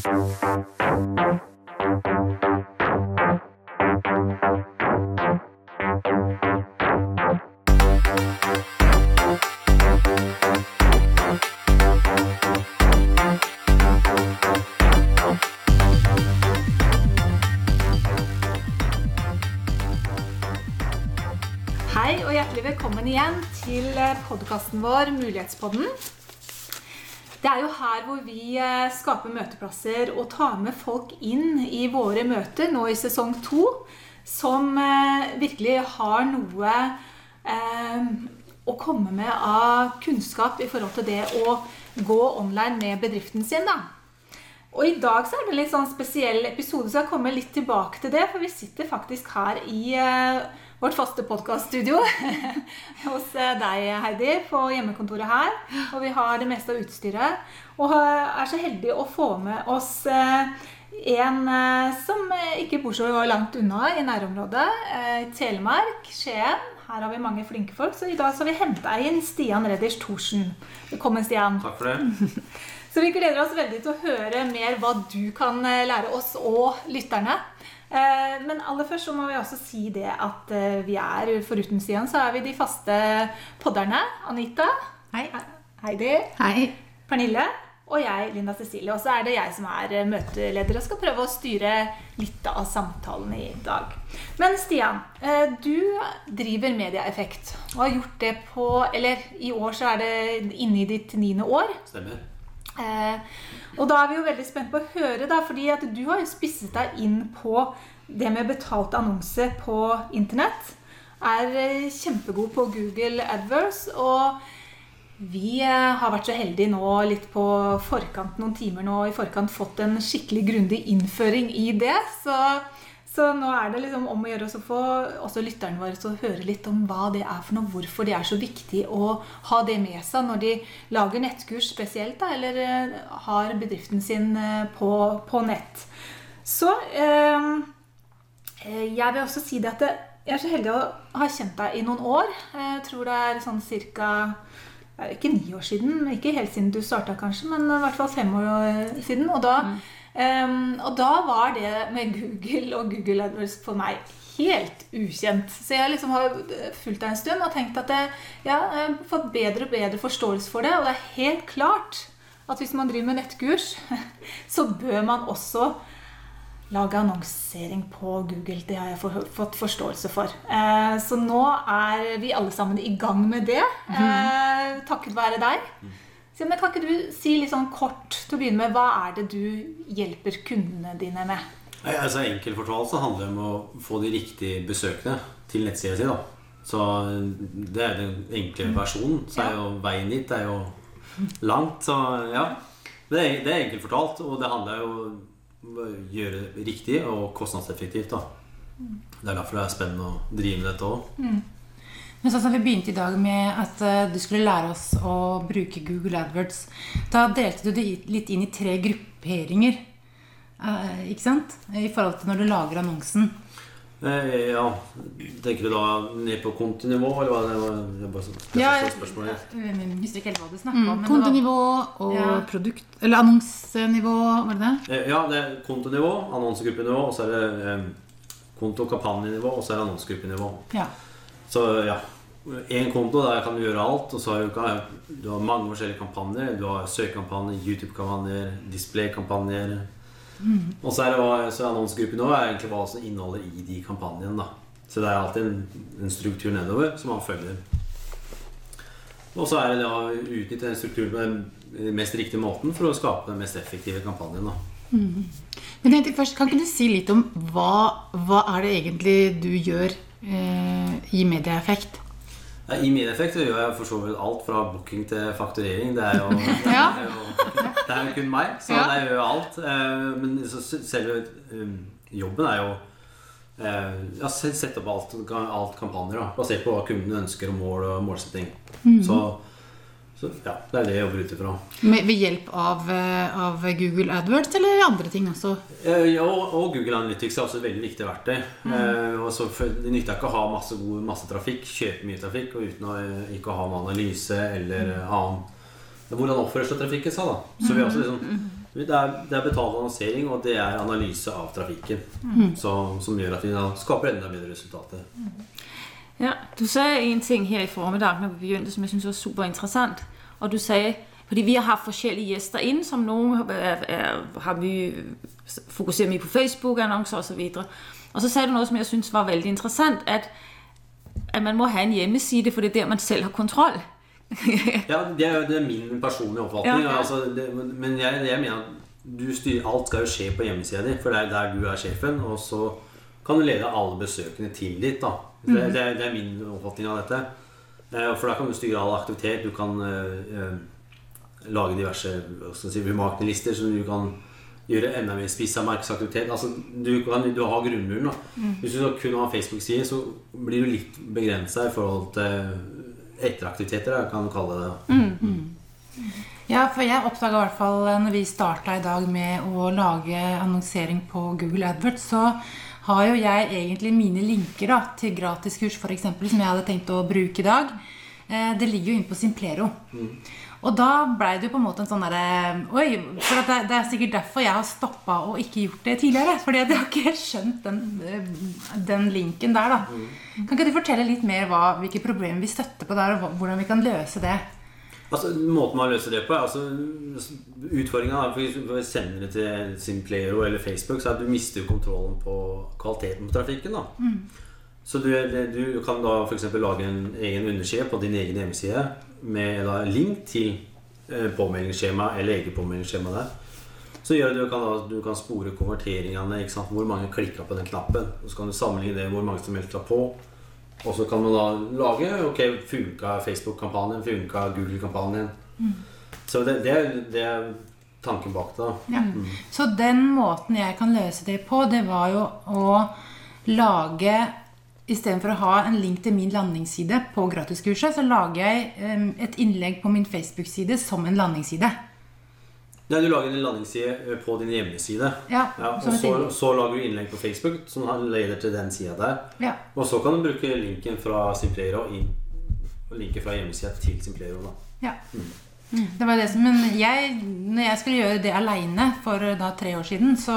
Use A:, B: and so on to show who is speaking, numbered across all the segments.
A: Hei og hjertelig velkommen igjen til podkasten vår Mulighetspodden. Det er jo her hvor vi eh, skaper møteplasser og tar med folk inn i våre møter nå i sesong to, som eh, virkelig har noe eh, å komme med av kunnskap i forhold til det å gå online med bedriften sin. da. Og i dag så er det en litt sånn spesiell episode, så jeg kommer litt tilbake til det. For vi sitter faktisk her i eh, vårt faste podkaststudio hos eh, deg, Heidi, på hjemmekontoret her. Og vi har det meste av utstyret. Og eh, er så heldige å få med oss eh, en som ikke bor så langt unna i nærområdet. Telemark, Skien. Her har vi mange flinke folk. Så i dag så har vi henta inn Stian Redders Thorsen. Velkommen, Stian.
B: Takk for det.
A: Så vi gleder oss veldig til å høre mer hva du kan eh, lære oss og lytterne. Eh, Men aller først så må vi også si det at eh, vi er, foruten Stian, så er vi de faste podderne. Anita.
C: Hei.
A: Heidi.
C: Hei.
A: Pernille. Og jeg, Linda Cecilie. Og så er det jeg som er møteleder og skal prøve å styre litt av samtalen i dag. Men Stian, eh, du driver Medieeffekt og har gjort det på Eller i år så er det inne i ditt niende år.
B: Stemmer.
A: Eh, og da er vi jo veldig spent på å høre, da, fordi at du har jo spisset deg inn på det med betalt annonse på internett. Er eh, kjempegod på Google AdVerse. Og vi eh, har vært så heldige nå litt på forkant, noen timer nå i forkant fått en skikkelig grundig innføring i det. Så, så nå er det liksom om å gjøre å få også lytterne våre til å høre litt om hva det er for noe, hvorfor det er så viktig å ha det med seg når de lager nettkurs spesielt, da, eller eh, har bedriften sin eh, på, på nett. Så eh, eh, jeg vil også si det at jeg er så heldig å ha kjent deg i noen år. Jeg tror det er sånn cirka ikke ni år siden, ikke helt siden du starta kanskje, men i hvert fall fem år siden. Og da, em, og da var det med Google og Google AdWords for meg helt ukjent. Så jeg liksom har fulgt deg en stund og tenkt at jeg, ja, jeg har fått bedre og bedre forståelse for det. Og det er helt klart at hvis man driver med nettkurs, så bør man også lage annonsering på Google. Det har jeg for, fått forståelse for. Eh, så nå er vi alle sammen i gang med det, eh, takket være deg. Så, men kan ikke du si litt sånn kort til å begynne med, hva er det du hjelper kundene dine med?
B: Nei, altså Enkelt fortalt så handler det om å få de riktige besøkende til nettsida si. da. Så Det er den enkle versjonen. Så er jo veien dit er jo langt. Så ja. Det er, det er enkelt fortalt. Og det handler jo om å gjøre det riktig og kostnadseffektivt. da. Det er derfor det er spennende å drive med dette òg.
C: Men sånn som Vi begynte i dag med at eh, du skulle lære oss å bruke Google AdWords. Da delte du det litt inn i tre grupperinger. eh, ikke sant? I forhold til når du lager annonsen.
B: Eh, ja, Tenker du da ned på kontonivå, eller hva? Det var, det var så-
C: Ja, jeg-. Jeg visste ikke helt hva du snakka om.
D: Mm, kontonivå og
C: Ja.
D: produkt Eller annonsenivå, var det det?
B: Eh, Ja, det er kontonivå, annonsegruppenivå, og så er det eh, konto- og kampanjenivå, og så er det annonsegruppenivå.
C: Ja.
B: Så ja. Én konto, der kan du gjøre alt. Og så har du, du har mange forskjellige kampanjer. Du har søkekampanjer, YouTube-kampanjer, display-kampanjer. Og så er det så annonsegruppen nå er egentlig hva som inneholder i de kampanjene. da Så det er alltid en, en struktur nedover som man følger. Og så er det å utnytte den strukturen på den mest riktige måten for å skape den mest effektive kampanjen. da
D: Men jeg tenkte først, Kan ikke du si litt om hva, hva er det egentlig du gjør eh, i Medieeffekt?
B: Ja, I medieeffekt så gjør jeg for så vidt alt fra booking til fakturering. Det er jo, det er jo, det er jo kun meg, så
D: Ja.
B: jeg gjør jo alt. Eh, Men så selve um, jobben er jo eh, ja, sette opp alt, alt kampanjer da, basert på hva kundene ønsker og mål og målsetting. Så, så ja, det er det jeg jobber ut ifra.
D: Med, ved hjelp av, eh, av Google AdWords eller andre ting også?
B: Eh, ja, og, og Google Analytics er også et veldig viktig verktøy. Eh, så for, Det nytter ikke å ha masse, god, masse trafikk, kjøpe mye trafikk, og uten å eh, ikke ha en analyse eller mm. annen Hvordan oppfører seg trafikken seg, da. Så vi også liksom Det er, det er betalt annonsering, og det er analyse av trafikken. Så, som gjør at vi da skaper enda bedre resultater.
E: Ja, du sa en ting her i formiddag, når vi begynte som jeg synes var super interessant. Og du sa fordi vi har haft forskjellige gjester inn, som noen er, er, har mye, fokuserer mye på Facebook-annoncer og så videre. Og så sa du noe som jeg synes var veldig interessant, at, at man må ha en hjemmeside, for det er der, man selv har kontroll.
B: Ja, det er, det er min personlige oppfatning.
E: Ja, ja.
B: Altså, det, men jeg, jeg mener at du styrer, alt skal jo skje på hjemmesida di, for det er der du er sjefen. Og så kan du lede alle besøkende til dit. da. Det, det, er, det er min oppfatning av dette. Eh, For da kan du styre all aktivitet. Du kan eh, eh, lage diverse si, remarklister som du kan gjøre enda mer spissa markedsaktivitet. Altså, du, kan, du har grunnmuren. da. Hvis du kun har Facebook-side, så blir du litt begrensa i forhold til etteraktiviteter, da, kan du kalle det.
C: Ja, for jeg oppdaga i hvert fall når vi starta i dag med å lage annonsering på Google AdWords, så har jo jeg egentlig mine linker da, til gratiskurs eksempel, som jeg hadde tenkt å bruke i dag. Eh, Det ligger jo inne på Simplero. Og da blei det jo på en måte en sånn derre Oi! For det, det er sikkert derfor jeg har stoppa og ikke gjort det tidligere. Fordi jeg har ikke helt skjønt den, eh, den linken der, da. Kan ikke du fortelle litt mer hva, hvilke problemer vi støtter på der, og hvordan vi kan løse det?
B: Altså, måten man løser det på altså, Utfordringa er hvis du sender det til Simplero eller Facebook, så er at du mister kontrollen på kvaliteten på trafikken. da Så du, du kan da f.eks. lage en egen underside på din egen hjemmeside med da link til eh, påmeldingsskjema eller eget påmeldingsskjema der. Så gjør det du kan, da, du kan spore konverteringene. Hvor mange klikka på den knappen. Og så kan du sammenligne det hvor mange som meldte på. Og så kan man da lage Ok, funka Facebook-kampanjen? Funka Google-kampanjen? Så det, det, det er tanken bak det. da.
C: Ja. Så den måten jeg kan løse det på, det var jo å lage Istedenfor å ha en link til min landingsside på gratiskurset, så lager jeg em, et innlegg på min Facebook-side som en landingsside.
B: Nei, Du lager en landingsside eh, på din hjemmeside.
C: Ja,
B: Ja, og så, så lager du innlegg på Facebook som leder til den sida der.
C: Ja.
B: Og så kan du bruke linken fra Simplero inn og linken fra hjemmesida til Simplero. da.
C: Ja. Det var det som, men jeg, når jeg skulle gjøre det aleine for da tre år siden, så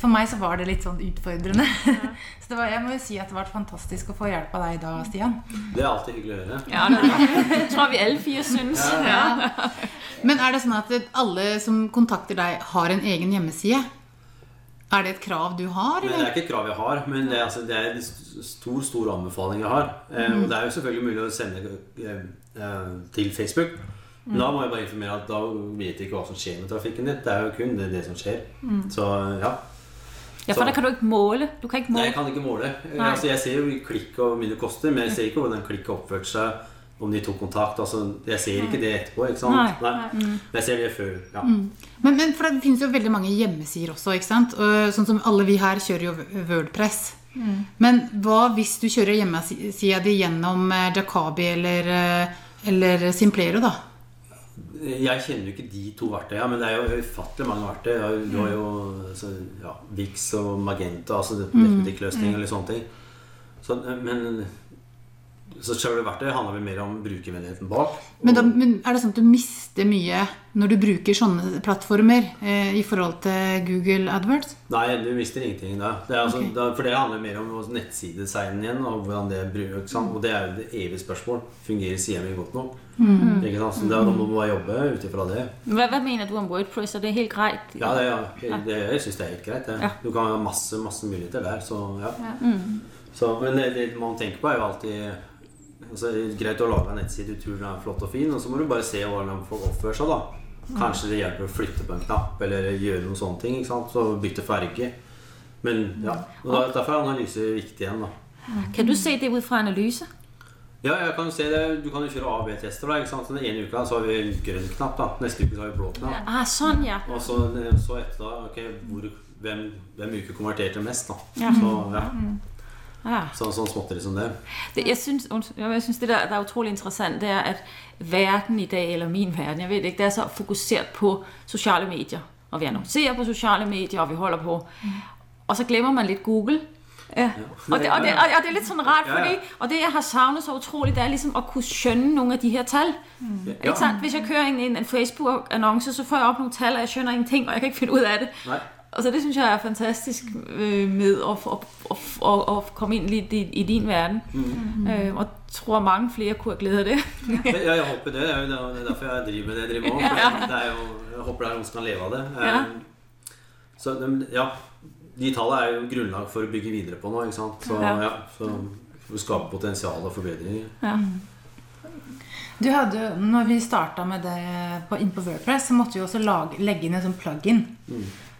C: for meg så var det litt sånn utfordrende. så det var, jeg må jo si at det var fantastisk å få hjelp av deg da, Stian.
B: Det er alltid hyggelig å høre.
E: Ja, det tror vi alle fire synes. Ja.
D: Men er det sånn at alle som kontakter deg, har en egen hjemmeside? Er det et krav du har?
B: Men Det er ikke et krav jeg har, men det er, altså, det er en stor stor anbefaling jeg har. Eh,
C: Mm.
B: og det er jo selvfølgelig mulig å sende eh, eh, til Facebook. Men
C: Mm.
B: da må jeg bare informere at da vet jeg ikke hva som skjer med trafikken ditt. Det er jo kun det, det som skjer.
C: Mm.
B: Så ja.
E: ja, for det kan du ikke måle. Du kan ikke
B: Nei, jeg kan ikke måle. Eh, Altså, jeg ser jo klikk og hvor mye det koster, men jeg ser ikke hvordan klikk oppførte seg. Om de tok kontakt. Altså, jeg ser ikke det etterpå. ikke sant?
E: Nei,
B: Men jeg ser det før. ja.
D: Men, men for det finnes jo veldig mange hjemmesider også. ikke sant? Og Sånn som alle vi her kjører jo Wordpress. Men hva hvis du kjører hjemmesida di gjennom eh, Jacabi eller, eh, eller Simplero, da?
B: Jeg kjenner jo ikke de to verktøyene, men det er jo ufattelig mange verktøy. Du har- jo altså, ja, Vix og Magenta, altså det- nettbutikkløsning eller sånne ting. Så, men så selve verktøyet handler vel mer om brukervennligheten bak.
D: Men, da, men er det sånn at du mister mye når du bruker sånne plattformer eh, i forhold til Google AdWords?
B: Nei, du mister ingenting da. Det er altså,
D: okay.
B: da for det handler mer om nettsidedesignen igjen, og hvordan det brukes. sant? Og det er jo det evige spørsmål. Fungerer sida mi godt nok? Ikke sant? Så da, da må man bare jobbe ut ifra det.
E: Hva, hva, mener du om WordPress? Er det helt greit?
B: Ja, det, ja, det, jeg syns det er helt greit. Det.
E: Ja.
B: Du kan ha masse masse muligheter der. Så, ja. så, men det, det man tenker på, er jo alltid altså, det Greit å lage en nettside, du tror den er flott og fin, og så må du bare se hvordan folk oppfører seg. da Kanskje det hjelper å flytte på en knapp eller gjøre noen sånne ting. ikke sant? Så bytte farge. Men ja, og Derfor er analyse viktig igjen. da
E: Kan du se det ut fra analyse?
B: Ja, jeg kan jo se det. Du kan jo kjøre A-B-tester. da, ikke sant? Så Den ene uka så har vi grønn knapp. da Neste uke så har vi blå knapp.
E: Ah, sånn, ja.
B: Og så, så etter da ok, hvor, hvem, hvem uke konverterte mest, da. Så, ja.
E: Ja.
B: Så, sånn småtteri som det.
E: Det, jeg, synes, undskyld, det der, der er utrolig interessant, det er, at verden i dag, eller min verden, jeg vet ikke, det er så fokusert på sosiale medier. Og vi annonserer på sosiale medier, og vi holder på. Og så glemmer man litt Google. Ja. Og, det, og, det, og det er litt sånn rart, fordi, og det jeg har savnet så utrolig, det er liksom å kunne skjønne noen av de her tall. Sant? Hvis jeg kører inn en, en Facebook-annonse, så får jeg opp noen tall, og jeg skjønner ingenting, og jeg kan ikke finne ut av det.
B: Nei.
E: Altså Det syns jeg er fantastisk øh, med å, å, å, å, å komme inn litt i, i din verden.
B: Mm.
E: Øh, og tror mange flere kunne ha glede av det.
B: Ja, jeg håper det. Det er jo er derfor jeg driver med det jeg driver med. Det er jo, jeg håper det er noen som kan leve av det.
E: Ja.
B: Eh, Så ja, de tallene er jo grunnlag for å bygge videre på nå. ikke sant? Så
E: Ja.
B: ja, så for å skape potensial og forbedringer.
C: Du hadde, når vi starta med det på, inn på Wordpress, så måtte vi også lage, legge inn en sånn plug-in.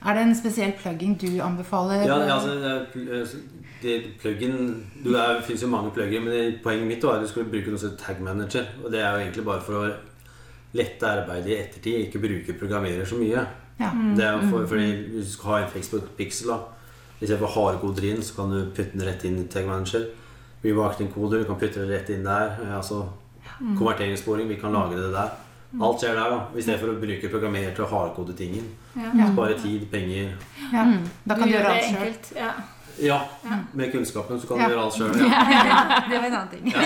C: Er det en spesiell plug-in du anbefaler?
B: Mm. Ja, altså, det, er eh, det plugin Det fins jo mange plugger, men det, poenget mitt var at du skulle bruke noe som heter tag manager. Og det er jo egentlig bare for å lette arbeidet i ettertid, ikke bruke programmerer så mye.
C: Ja.
B: Det er jo for, fordi Hvis du skal ha en Facebook Pixel, da istedenfor hardkoder inn, så kan du putte den rett inn i tag manager. Remarketing-koder, du kan putte det rett inn der. eh, Altså konverteringssporing, vi kan lagre det der. Alt skjer der, da. I stedet for å bruke programmerer til å hardkode ting inn.
C: Ja.
B: Spare tid, penger.
C: Ja. Da kan du
A: gjør
C: gjøre
A: det
C: alt sjøl.
A: enkelt. Ja.
B: Ja, med kunnskapen så kan
C: Ja.
B: du gjøre alt sjøl. Ja.
C: Det var en annen ting.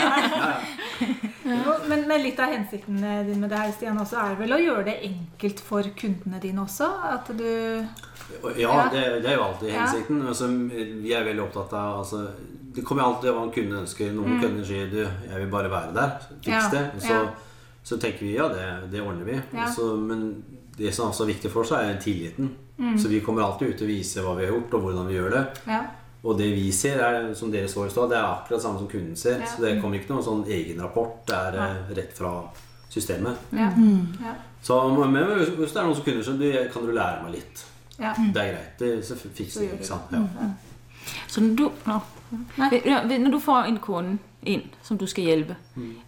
A: Men, men litt av hensikten din med det her, Stian, også er vel å gjøre det enkelt for kundene dine også? At du
B: Ja, det, det er jo alltid
A: Ja.
B: hensikten. Altså, vi er veldig opptatt av altså, Det kommer alltid an på hva en kunde ønsker. Noen kunder sier du, 'jeg vil bare være der'. Fiks
A: det Ja.
B: Så,
A: ja.
B: Så tenker vi ja, det, det ordner vi.
A: Ja.
B: Altså, men det som er viktig for oss, er tilliten.
A: Mm.
B: Så vi kommer alltid ut og viser hva vi har gjort, og hvordan vi gjør det.
A: Ja.
B: Og det vi ser, er, som dere så i stad, det er akkurat samme som kunden ser.
A: Ja.
B: Så det kommer ikke noen sånn egen rapport. Det er eh, rett fra systemet.
A: Ja.
C: Mm.
A: Ja.
B: Så men hvis hvis det er noen som kunder så kan du lære meg litt.
A: Ja.
B: Det er greit. Det, så fikser vi,
A: det.
B: ikke sant.
A: det.
B: Ja.
E: Så når du, nå. Når du får inn kunde inn som du skal hjelpe,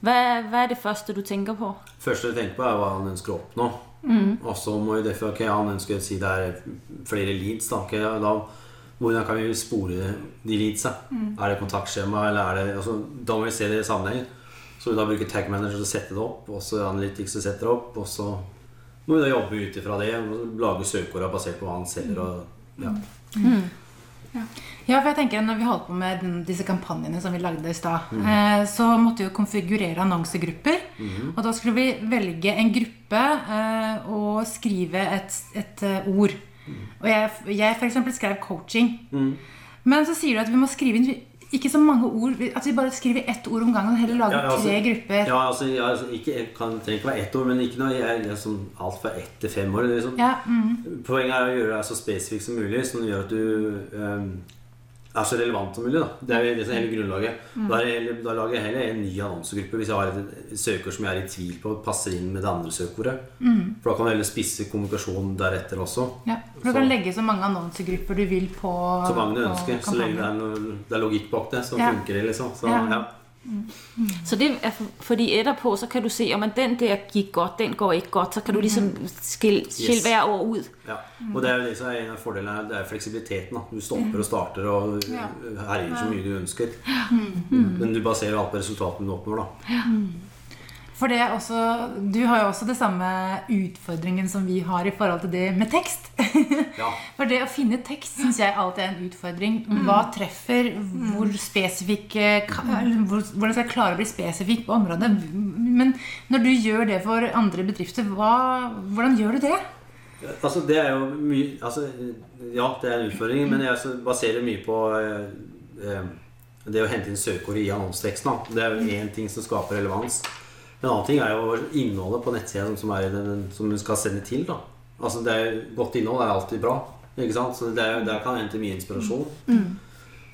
E: hva, hva er det første du tenker på?
B: første du tenker på, er hva han ønsker å oppnå. Og så må vi derfor, ok, Han ønsker å si det er flere leads. Da, okay, da Hvordan kan vi spore de leadsa? Er det kontaktskjema, eller er det altså, Da må vi se det i sammenheng. Så vi da bruker tag manager til å sette det opp, og så Analytics til å sette det opp. Og så må vi da jobbe ut ifra det og lage søkeorda basert på hva han selger. Og, ja.
C: Ja, for jeg tenker når vi holdt på med den, disse kampanjene som vi lagde i stad, eh, så måtte vi jo konfigurere annonsegrupper. Og da skulle vi velge en gruppe eh, og skrive et, et eh, ord. Og jeg, jeg eksempel skrev coaching. Men så sier du at vi må skrive inn ikke så mange ord, at vi bare skriver ett ord om gangen heller lager
B: Ja, altså-
C: tre grupper.
B: Ja, altså, ja, altså ikke, kan, trenger ikke være ett ord, men ikke noe, jeg, sånn, alt fra ett til fem år. Liksom.
C: Ja, mm,
B: Poenget er å gjøre deg så spesifikt som mulig, som gjør at du ehm, er så relevant som mulig. Da. Det er det som er hele grunnlaget. Da, er da lager jeg heller en ny annonsegruppe hvis jeg har et, søkeord som jeg er i tvil på passer inn med det andre søkeordet. For da kan du heller spisse kommunikasjonen deretter også.
C: ja. For du kan legge så mange annonsegrupper du vil på
B: Så mange du ønsker. Så lenge det er, noe, det er logikk bak det, så
C: Ja.
B: funker det. liksom. Så,
C: Ja.
B: ja.
E: Så det er for- fordi etterpå så kan du se om den der gikk godt, den går ikke godt. Så kan du liksom skille, skille
B: Yes.
E: hver år ut.
B: Ja. Og det er jo det som er en av fordelene det er fleksibiliteten. Da. Du stopper og starter og
A: Ja.
B: herjer så mye du ønsker. Men du baserer alt på resultatene du oppnår. da.
C: For det er også, Du har jo også det samme utfordringen som vi har i forhold til det med tekst.
B: Ja.
C: For det å finne tekst syns jeg alltid er en utfordring. Hva treffer? Hvor spesifikk eller hvor- Hvordan skal jeg klare å bli spesifikk på området? Men når du gjør det for andre bedrifter, hva, hvordan gjør du det?
B: Altså, det er jo mye altså, Ja, det er en utfordring, men jeg baserer mye på eh, eh, det å hente inn søkeord i annonseteksten. Det er jo én ting som skaper relevans. En annen ting er jo innholdet på nettsida som, som, den, som du skal sende til. da. Altså, det er, Godt innhold er alltid bra. ikke sant? Så det er, Der kan hente mye inspirasjon.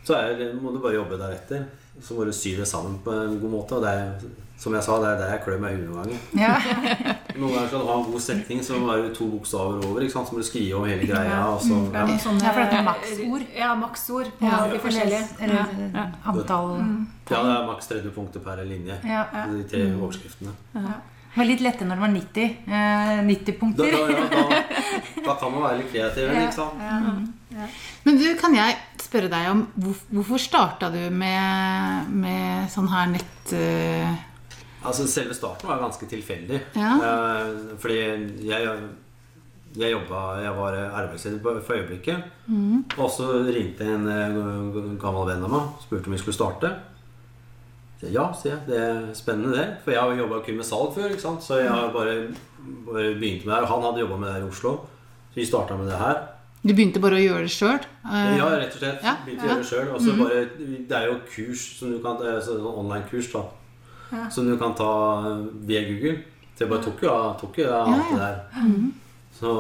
B: Så er, må du bare jobbe deretter. Så må du sy det sammen på en god måte. Og det er, som jeg sa, det er der jeg klør meg noen ganger.
C: Ja.
B: Noen ganger skal du ha en god setning, så er det to bokstaver over. ikke sant? Så må du skrive om hele greia. Og så, ja.
A: noen sånne
C: Ja, for det er maksord.
A: Ja, maksord på
C: Ja,
A: de forskjellige.
C: Eller antall
B: ja, det er maks 30 punkter per linje.
C: ja.
B: De tre overskriftene.
C: Det var litt lettere når det var 90. Eh, 90 punkter.
B: da, da, da, da kan man være litt kreativ. ikke sant?
D: Men du, kan jeg spørre deg om hvorfor starta du med, med sånn her nett... eh,
B: Altså, Selve starten var ganske tilfeldig.
D: Ja.
B: Uh, fordi jeg jeg, jobba, jeg var arbeidsledig for øyeblikket. Og så ringte en eh, gammel venn av meg og spurte om vi skulle starte. Så, Ja, sier jeg. Det er spennende, det. For jeg har jobba kun med salg før. ikke sant? Så jeg har bare, bare begynt med det her. Han hadde jobba med det her i Oslo. Så vi starta med det her.
D: Du begynte bare å gjøre det sjøl?
B: Ja, rett og slett.
D: ja,
B: Begynte å gjøre det selv. Og så bare, det er jo kurs som du kan, sånn online-kurs da,
A: Ja.
B: som du kan ta via Google. Så jeg bare tok jo av tok jo av alt det der. Så,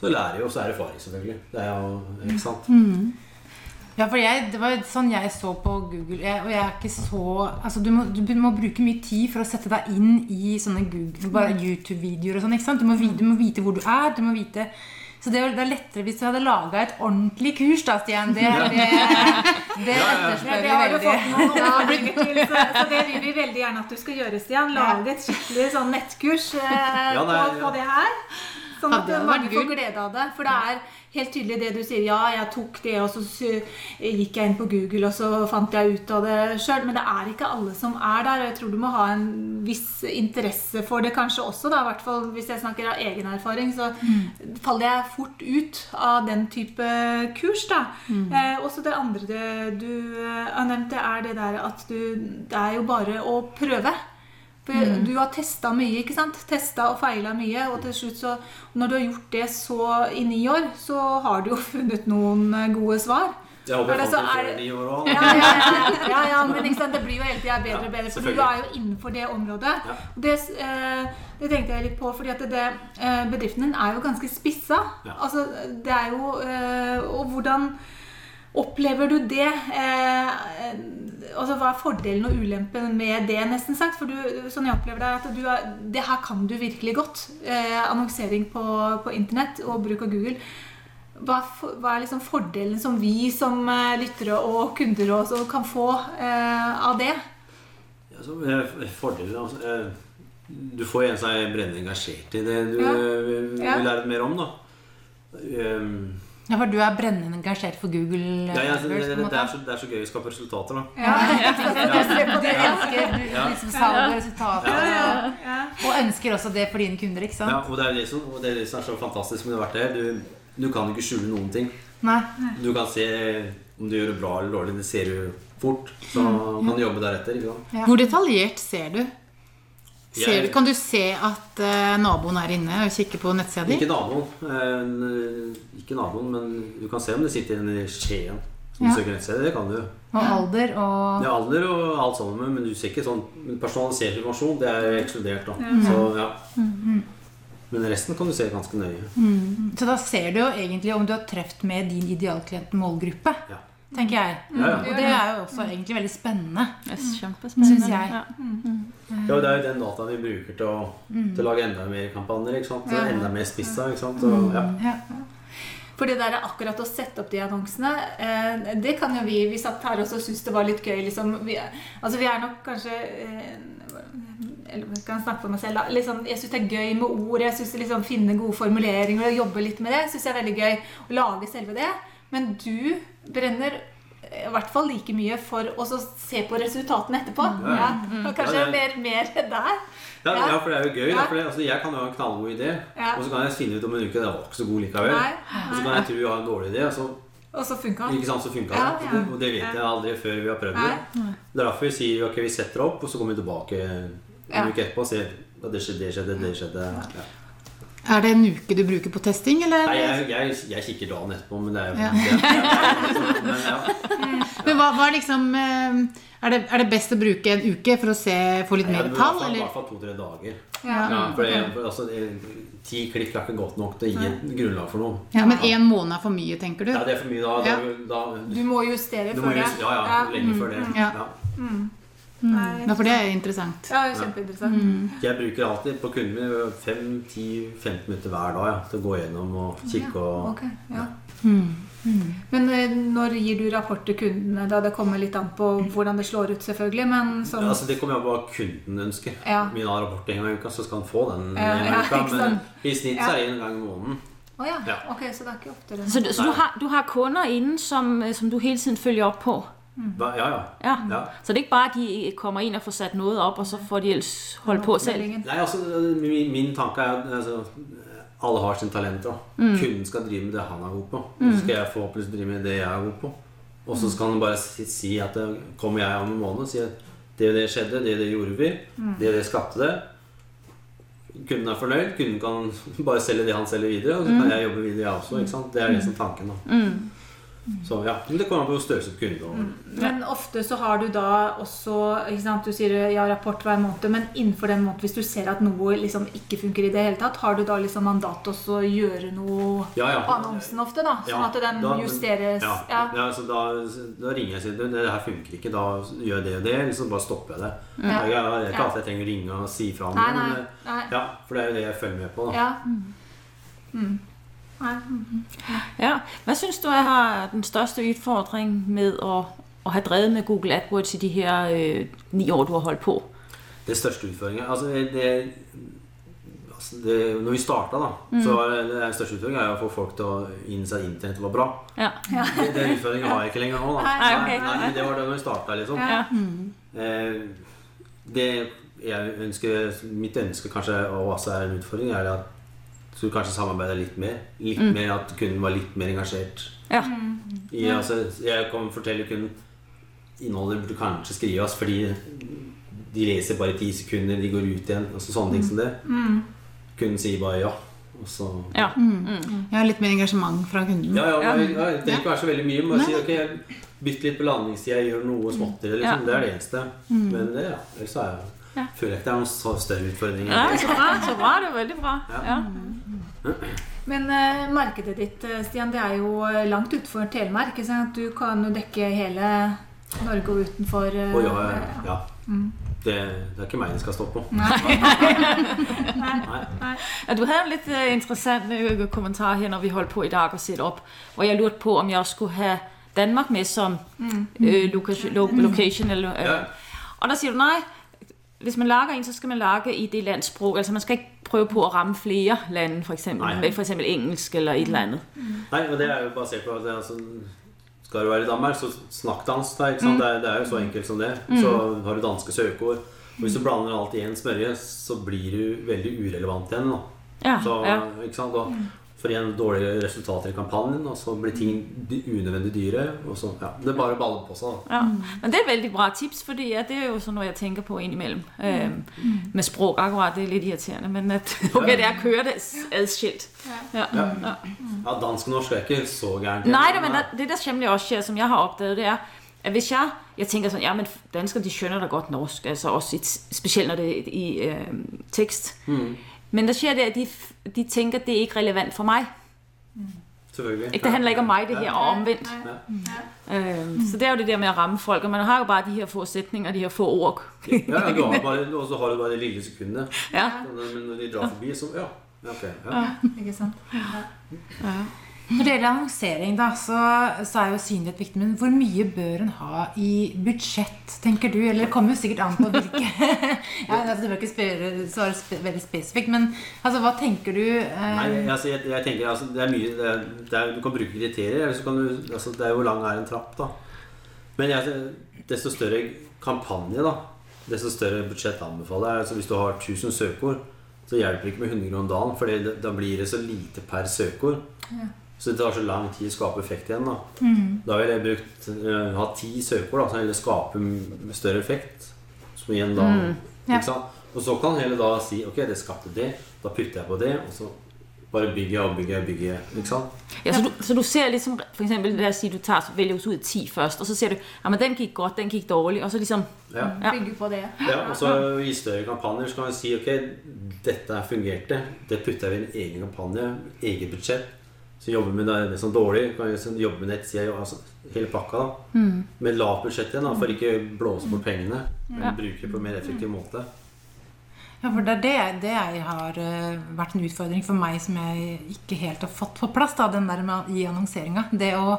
B: så lærer jeg jo, og så er det erfaring, selvfølgelig. Det er jo, ikke sant?
C: Ja, for jeg, det var sånn jeg så på Google. Jeg, og jeg er ikke så altså du, må, du må bruke mye tid for å sette deg inn i sånne YouTube-videoer og sånn. ikke sant? Du må, du må vite hvor du er. du må vite... Så det, er- er lettere hvis du hadde laga et ordentlig kurs, da, Stian. Det, det, det
B: ja.
C: etterspør
A: Det
C: vi veldig.
A: til, så, så det vil vi veldig gjerne at du skal gjøre, Stian. Lage et skikkelig sånn nettkurs eh, på, på det her. Sånn at mange får glede av det. For det er helt tydelig det du sier. Ja, jeg tok det, og så gikk jeg inn på Google, og så fant jeg ut av det sjøl. Men det er ikke alle som er der. Og jeg tror du må ha en viss interesse for det kanskje også, da. I hvert fall hvis jeg snakker av egen erfaring, så faller jeg fort ut av den type kurs, da. Eh, også det andre du eh, har nevnt, det er det der at du Det er jo bare å prøve. For Du har testa mye, ikke sant? Testa og feila mye. Og til slutt så Når du har gjort det så i ni år, så har du jo funnet noen eh, gode svar.
B: Jeg håper
A: folk
B: jeg det
A: er det-
B: ni år òg.
A: Ja, ja, ja, ja, ja men ikke sant? det blir jo hele tida bedre og bedre. For du er jo innenfor det området.
B: Ja.
A: Det, eh, det tenkte jeg litt på, fordi at det, eh, bedriften din er jo ganske spissa.
B: Ja.
A: Altså, det er jo eh, Og hvordan opplever du det? Eh, eh, altså, hva er fordelen og ulempen med det, nesten sagt? For du, sånn jeg opplever det, at du er, det her kan du virkelig godt. Eh, annonsering på, på internett og bruk av Google. Hva, for- hva er liksom fordelen som vi som eh, lyttere og kunder også kan få eh, av det?
B: Ja, så, eh, Fordelen altså, eh, Du får en er brennende engasjert i det du eh,
A: Ja.
B: vil lære mer om. da. Um,
C: Ja, for du er brennende engasjert for Google.
B: ja, ja, så det, det, det, er så, det er så gøy å skape resultater. da.
A: Ja,
C: Du elsker liksom salg og resultater.
A: ja, ja.
C: Og ønsker også det for dine kunder, ikke sant?
B: Ja, og det er det som, og det er det som er så fantastisk med det verktøyet. Du, du kan ikke skjule noen ting.
C: Nei.
B: Du kan se om du gjør det bra eller dårlig. Det ser du fort. Så kan du jobbe deretter. ikke sant?
C: Ja.
D: Hvor detaljert ser du? Ser kan du se at eh, naboen er inne og kikker på nettsida di?
B: Ikke naboen, eh, ikke naboen, men du kan se om det sitter en i Skien som
C: Ja.
B: søker nettsida, Det kan du.
C: Og alder og
B: er alder og alt sammen, men du ser ikke sånn personalisert informasjon. Det er ekskludert. da. Så, ja. Men resten kan du se ganske nøye.
C: Så da ser du jo egentlig om du har truffet med din idealklient målgruppe,
B: Ja.
C: Tenker jeg.
B: Ja, ja.
C: Og det er jo også egentlig veldig spennende.
E: Det er kjempespennende.
C: Synes jeg.
E: Ja.
B: ja, Det er jo den dataen vi bruker til å, til å lage enda mer kampanjer. ikke sant?
A: Ja.
B: Enda mer spissa. ikke sant? Og, ja.
C: Ja.
A: For det der akkurat å sette opp de annonsene, eh, det kan jo vi Vi satt her også og syntes det var litt gøy. Liksom. Vi, altså vi er nok kanskje eh, eller jeg kan snakke for meg selv da. Liksom, jeg syns det er gøy med ord. Jeg synes liksom Finne gode formuleringer og jobbe litt med det. Synes jeg er veldig gøy Å lage selve det. Men du brenner eh, i hvert fall like mye for å se på resultatene etterpå.
B: Ja.
A: Ja. Og kanskje
B: Ja, det
A: mer, mer der.
B: Ja,
A: Ja.
B: ja, for det er jo gøy.
A: Ja.
B: Da, for det, altså, jeg kan jo ha en knallgod idé,
A: Ja.
B: og så kan jeg finne ut om en uke det var ikke så god likevel.
A: Nei,
B: Og så kan jeg tro jeg har en dårlig idé, og så,
A: Og så funka
B: ikke sant, så funka
A: Ja,
B: det.
A: ja.
B: Og det vet jeg aldri før vi har prøvd det.
A: Nei.
B: Det er derfor vi sier ok, vi setter opp, og så kommer vi tilbake en
A: Ja.
B: uke etterpå og ser at det skjedde, det skjedde, det skjedde. Ja.
D: Er det en uke du bruker på testing, eller?
B: Nei, jeg, jeg, jeg kikker dagen etterpå, men det er jo
D: Ja.
B: men, ja.
D: Men hva, hva er liksom eh, er det, er det best å bruke en uke for å se, få litt
B: Ja,
D: mer tall,
B: i hvert fall to-tre dager.
A: Ja.
B: Ja, for det, for, altså, det- Ti klikk er ikke godt nok til å gi et grunnlag for noe.
D: Ja, men én måned er for mye, tenker du?
B: Ja, det er for mye da.
D: Ja.
B: da, da
A: Du må justere
B: du må
A: det.
B: just, ja, ja, lenge før det.
D: Ja.
B: Ja.
A: Nei,
D: Ja, for det er interessant.
A: Ja, kjempeinteressant.
B: Jeg bruker alltid på kunden min 5-10-15 minutter hver dag ja, til å gå gjennom og kikke og
A: okay, ja. Men eh, når gir du rapport til kundene? da Det kommer litt an på hvordan det slår ut, selvfølgelig. Men som...
B: Ja, altså Det kommer an på hva kunden ønsker.
A: Ja.
B: Min har rapport en gang i uka, så skal han få den
A: Ja,
B: en gang
A: ja,
B: i uka. Men i snitt så er det en gang i måneden.
A: Oh, ja.
B: Ja.
A: Ok, så det er ikke oftere.
E: Så, du- så du, har, du har kunder innen som, som du hele tiden følger opp på?
B: Hva- Ja, ja.
E: Ja.
B: ja.
E: Så det er ikke bare, at de kommer inn og får satt noe opp, og så får de ellers holde på selv?
B: Nei, altså min, min tanke er at altså, alle har sine talenter. da. Kunden skal drive med det han er god på. Og så skal jeg forhåpentligvis drive med det jeg er god på. Og så skal han bare si, si at det, kommer jeg om en måned og sier at det og det skjedde, det og det gjorde vi, det og det skapte det. Kunden er fornøyd. Kunden kan bare selge det han selger videre, og så kan jeg jobbe videre, jeg også. ikke sant? Det er det som er tanken. da. Så ja, men Det kommer an på størrelse på kunden. Og,
A: Men ofte så har du da også ikke sant, Du sier ja, rapport hver måned, men innenfor den måneden, hvis du ser at noe liksom ikke funker i det hele tatt, har du da liksom mandat også å gjøre noe
B: Ja, ja.
A: på annonsen ofte? da, Sånn
B: Ja,
A: at den
B: da-
A: justeres?
B: Ja,
A: Ja.
B: så da, da ringer jeg og sier "Du, det her funker ikke, da gjør jeg det og det. Eller så bare stopper jeg det.
A: Ja.
B: Jeg, jeg, det er ikke alltid jeg trenger å ringe og si fra om det. Men, ja, for det er jo det jeg følger med på. da.
A: Ja. Mm. Nei.
E: Ja. Hva synes du er den største utfordring med å, å, ha drevet med Google AdWords i de her øh, ni år, du har holdt på?
B: Det største utfordringen altså det, altså det, Når vi starta, da, så var det, det største utfordringen er å få folk til å innse at internett var bra.
E: Ja.
B: Det, den utfordringen har jeg ikke lenger nå. da.
A: Nei,
E: okay.
B: Nei, men det var det når vi starta, liksom.
A: Ja.
B: Eh, det jeg ønsker, mitt ønske kanskje og også er en utfordring, er at du kanskje samarbeide litt mer. Litt mer At kunden var litt mer engasjert.
E: Ja.
B: I, altså, jeg kan fortelle kunden innholdet burde kanskje skrives fordi de leser bare i ti sekunder, de går ut igjen. Altså sånne ting som det. Kunden sier bare ja. Og så
E: Ja.
D: Mm. har litt mer engasjement fra kunden.
B: Ja, ja,
E: Ja.
B: men, ja, det trenger ikke være så veldig mye. Bare si ok, jeg bytter litt på landingstida, gjør noe småtteri. Liksom.
E: Ja.
B: Det er det eneste. Men det, ja, ellers er jeg,
E: Ja.
B: føler jeg ikke det er noen større utfordringer.
E: Ja, så bra, så bra, det er veldig bra.
B: Ja.
E: Ja.
A: Men eh, markedet ditt, eh, Stian, det er jo eh, langt utenfor Telemark. Ikke sant? Du kan jo dekke hele Norge og utenfor. eh,
B: oh, ja, ja. Det, det er ikke meg det skal stå på. Nei.
E: nei. du hadde en lidt uh, interessant kommentar her, når vi holdt på i dag og satte opp. Og jeg lurte på, om jeg skulle ha Danmark med som uh, location, lo, location. Eller, uh,
B: Ja.
E: Og da sier du, nej, hvis man lager en, så skal man lage i det lands sprog. Altså man skal ikke prøve på å ramme flere lande, for eksempel, med for engelsk eller et eller annet.
B: Nei, men det er jo basert på at det, altså, skal du være i Danmark, så snakk dansk. Da, ikke sant? Det, er, det er jo så enkelt som det. Så har du danske søkeord. Og hvis du blander alt i en smørje, så blir du veldig urelevant igjen. Da.
E: Ja,
B: Så,
E: ja.
B: ikke sant? Og får igjen dårlige resultater i kampanjen, og så blir ting unødvendig dyre. Og så, ja, det er bare å balle på seg.
E: Ja, men det er veldig bra tips, for ja, det er jo sånn noe jeg tenker på indimellem. Øh, med språk akkurat, det er litt irriterende, men at, ok, det er at køre det adskilt. Ja.
B: Ja. Ja, dansk og norsk er ikke så gærent.
E: Nei, det, men det der nemlig også skjer, som jeg har oppdaget, det er, at hvis jeg, jeg tenker sånn, ja, men danskere, de skjønner da godt norsk, altså også i, specielt når det er i øh, tekst.
B: Mm.
E: Men der sker det, at de, de tænker, det er ikke relevant for mig.
B: Selvfølgelig.
E: Ikke, det handler ikke om mig, det her, og omvendt.
B: Ja.
E: Øh, så det er jo det der med at ramme folk, og man har jo bare de her få sætninger, de her få ord.
B: Ja, ja, du har bare, og så har du bare det lille sekundet.
E: Ja.
B: Men når de drar forbi, så ja. ja, ok. Ja.
A: Ikke sant?
C: Når det gjelder annonsering, da, så, så er jo synlighet viktig. Men hvor mye bør en ha i budsjett, tenker du? Eller det kommer jo sikkert an på hvilke ja, altså, Du bør ikke spørre, svare sp veldig spesifikt, men altså, hva tenker du? eh,
B: Nei, altså, jeg, jeg tenker altså, det er mye det er, det er, Du kan bruke kriterier. Eller så kan du, altså, det er jo hvor lang er en trapp, da. Men jeg, desto større kampanje, da, desto større budsjett anbefaler jeg. Altså, hvis du har 1000 søkeord, så hjelper det ikke med 100 kroner dagen, for da blir det så lite per søkeord. Så det tar så lang tid å skape effekt igjen. Da Da ville jeg brukt uh, ha ti søkeord, som så heller skape større effekt. Som igjen da
C: Ja.
B: ikke sant? Og så kan heller da si ok, det skapte det, da putter jeg på det, og så bare bygger jeg og bygger jeg og bygger. Ikke sant?
E: Ja, så, du, så du ser liksom, for eksempel, det si du tar, så velger vælger ud 10 først, og så ser du, ja, men den gikk godt, den gikk dårlig. og så liksom
B: Ja.
E: Ja.
A: Bygge på det.
B: Ja, og så I større kampanjer så kan vi si ok, dette fungerte. Det putter jeg i en egen kampanje, eget budsjett. Så jobber med det som er dårlig. Kan jobber jobbe med nettsida, altså hele pakka. da Med lavt budsjett igjen, da, for ikke blåse bort pengene. Men
E: Ja.
B: bruke det på en mer effektiv måte.
C: Ja, for det er det, det jeg har eh, vært en utfordring for meg som jeg ikke helt har fått på plass. Da, den der med, I annonseringa. Det å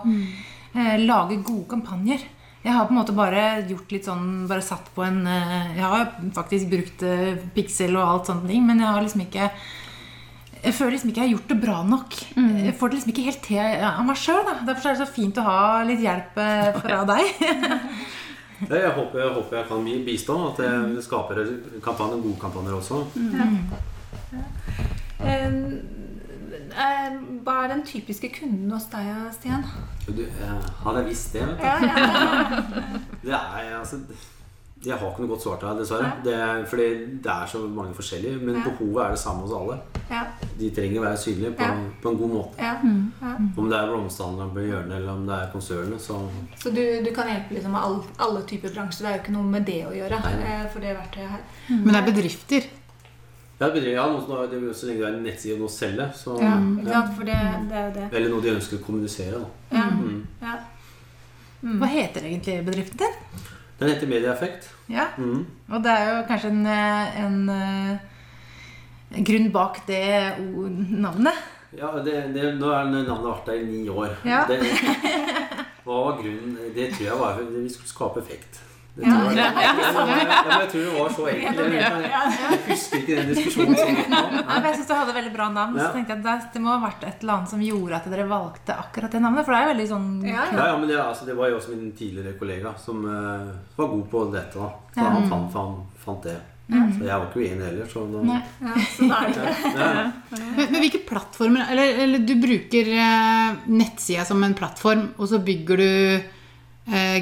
C: eh, lage gode kampanjer. Jeg har på en måte bare gjort litt sånn Bare satt på en eh, Jeg har faktisk brukt eh, Pixel og alt sånt, men jeg har liksom ikke jeg føler liksom ikke jeg har gjort det bra nok. Jeg får det liksom ikke helt til av meg sjøl. Derfor er det så fint å ha litt hjelp eh, fra deg.
B: Ja, jeg, håper, jeg håper jeg kan bistå. At jeg skaper kampanjer, gode kampanjer også.
A: Eh, eh, hva er den typiske kunden hos deg, Stian?
B: Du, eh, hadde jeg visst det, vet du.
A: Ja, ja.
B: Det er altså Jeg har ikke noe godt svar til deg, dessverre. Det er, fordi det er så mange forskjellige. Men
A: Ja.
B: behovet er det samme hos alle.
A: ja,
B: De trenger å være synlige på,
A: Ja.
B: på en god måte.
A: ja, ja.
B: Om det er blomsterhandleren på hjørnet, eller om det er konsernet. Så
A: Så du, du kan hjelpe liksom med all, alle typer bransjer. Det er jo ikke noe med det å gjøre.
B: Nei.
A: eh, For det verktøyet her.
D: Men det er bedrifter.
B: ja, bedrifter. ja, noe, så lenge det er en nettside og noe å selge, så
A: Ja,
B: ja.
A: For det, det er jo det.
B: Eller noe de ønsker å kommunisere. Da.
A: Ja,
B: Mm.
A: ja.
C: Hva heter egentlig bedriften din?
B: Den heter Medieeffekt.
C: Ja.
B: Mm.
C: Og det er jo kanskje en, eh, en, eh, en grunn bak det navnet.
B: Ja, det, det, nå er navnet vært der i ni år.
C: Ja.
B: Det, hva var grunnen? Det tror jeg var at vi skulle skape effekt. Det tror jeg, ja, men jeg tror det var så enkelt. Jeg, husker ikke den diskusjonen
C: Som men jeg synes du hadde veldig bra navn. Så tenkte jeg at det, må ha vært et eller annet som gjorde at dere valgte akkurat det navnet. For det er jo veldig sånn
A: Ja,
B: Ja, ja, men det, altså, det var jo også min tidligere kollega som uh, var god på dette. da Så han fant, han fant det. Så jeg var ikke uenig heller. Så da,
C: Nei.
A: ja, så da er det det.
B: ja.
D: Men, men hvilke plattformer Eller, eller du bruker eh, nettsida som en plattform, og så bygger du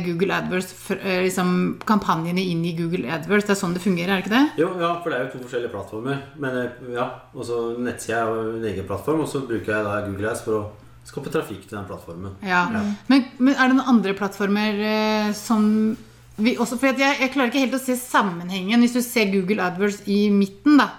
D: Google AdWords, eh, liksom kampanjene inn i Google AdWords. Det er sånn det fungerer, er det ikke det?
B: Jo, ja, for det er jo to forskjellige plattformer. Men eh, ja, også nettsida er jo en egen plattform, og så bruker jeg da Google Ads for å skape trafikk til den plattformen.
D: Ja. Men, men er det noen andre plattformer eh, som vi også, for jeg, jeg klarer ikke helt å se sammenhengen. Hvis du ser Google AdWords i midten, da,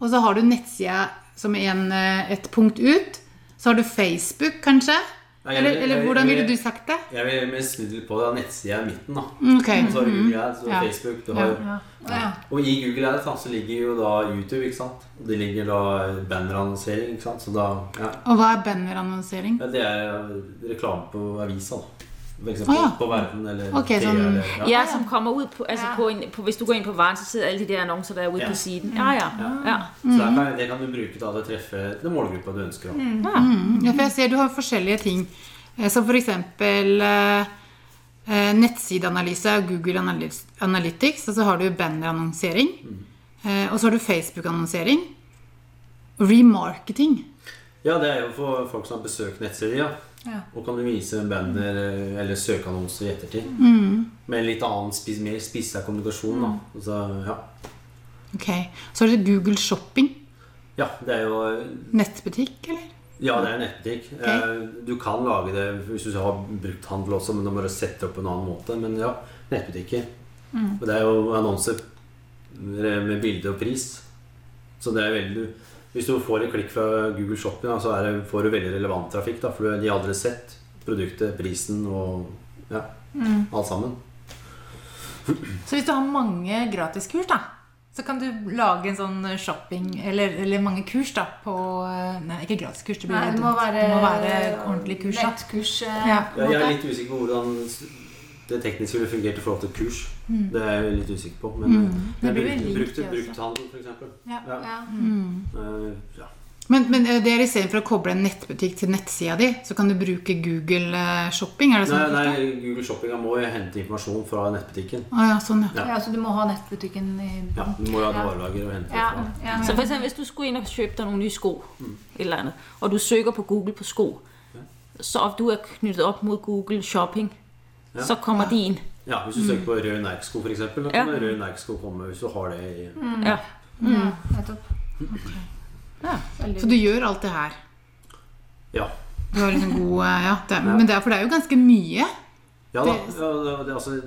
D: og så har du nettsida som en, eh, et punkt ut, så har du Facebook, kanskje?
B: Nei, eller,
D: Eller,
B: jeg-
D: eller
B: jeg-
D: hvordan ville du sagt det?
B: Jeg vil snu litt på det. da. Nettsida i midten. da Okay. Så har Google Ads og
D: Ja.
B: Facebook. Du har,
D: Ja.
A: Ja.
B: Og i Google Ads da, så ligger jo da YouTube. ikke sant? Og det ligger da bannerannonsering. ikke sant? Da, ja.
D: Og hva er bannerannonsering?
B: ja Det er reklame på avisa. da For eksempel
D: Å, ja.
B: på Verden eller okay,
D: sånn-
B: Eller, ja.
E: Ja, som kommer ut på, altså
A: Ja.
E: på, en, på, hvis du går inn på varen, så sidder alle de der annonser der
B: ute
E: på siden. Ja, ja, ja.
B: Så der kan, det kan du bruke da til å treffe den målgruppa du ønsker. Da.
D: Mm, ja, for jeg ser du har forskjellige ting. Eh, Som f.eks. Eh, eh, nettsideanalyse av Google Analytics. Og så har du bannerannonsering. Eh, og så har du Facebook-annonsering. Remarketing.
B: Ja, det er jo for folk som har besøkt nettsider. Ja.
A: Ja.
B: Og kan du vise banner eh, eller søkeannonser i ettertid.
D: Mm.
B: Med litt annen, spis, mer spissa kommunikasjon. da Så, ja.
D: Ok. Så er det Google Shopping.
B: ja, det er jo
D: Nettbutikk, eller?
B: Ja, det er nettbutikk. Okay. Du kan lage det hvis du har brukthandel også, men da må du sette det opp på en annen måte. Men ja, nettbutikker. Og det er jo annonser med bilde og pris. Så det er veldig Hvis du får et klikk fra Google Shopping, da, så er det, får du veldig relevant trafikk. Da, for de har aldri sett produktet, prisen og ja, alt sammen.
C: Så hvis du har mange gratiskurs, da, så kan du lage en sånn shopping Eller, eller mange kurs da på eh, Nei, ikke gratiskurs. Det blir
A: Nei, det må være,
C: det må være ordentlig kurs.
A: nettkurs. eh,
C: Ja.
B: Ja, jeg er litt usikker på hvordan det tekniske ville fungert i forhold til kurs. Det er jeg litt usikker på. Men
C: Det
B: jeg
C: blir veldig
B: brukte, brukte
C: også.
B: brukthandel, f.eks.
C: Ja.
B: Ja.
A: Ja.
B: Eh, ja.
D: Men, men eh, det er istedenfor å koble en nettbutikk til nettsida di, så kan du bruke Google eh, Shopping? Er det sånn?
B: Nei, nei, Google Shopping må jo hente informasjon fra nettbutikken.
D: Ah, ja, sånn, ja.
B: Ja.
A: ja, så du må ha nettbutikken i
B: Ja, Du må jo ha et varelager og hente
A: Ja,
B: fra.
A: ja.
E: Så for eksempel, hvis du skulle inn og kjøpe deg noen nye sko, mm. eller annet, og du søker på Google på sko, så om du er knyttet opp mot Google Shopping,
B: Ja.
E: så kommer de inn.
B: Ja, Hvis du søker på rød Nike-sko, f.eks., da
E: Ja.
B: kan rød Nike-sko komme hvis du har det i
E: Ja.
A: ja, nettopp.
C: Ja.
D: Så du gjør alt det her?
B: Ja.
D: Du har liksom god eh, Ja, det men det er, for det er jo ganske mye.
B: Ja da.
D: Det-
B: Ja, det, det, altså,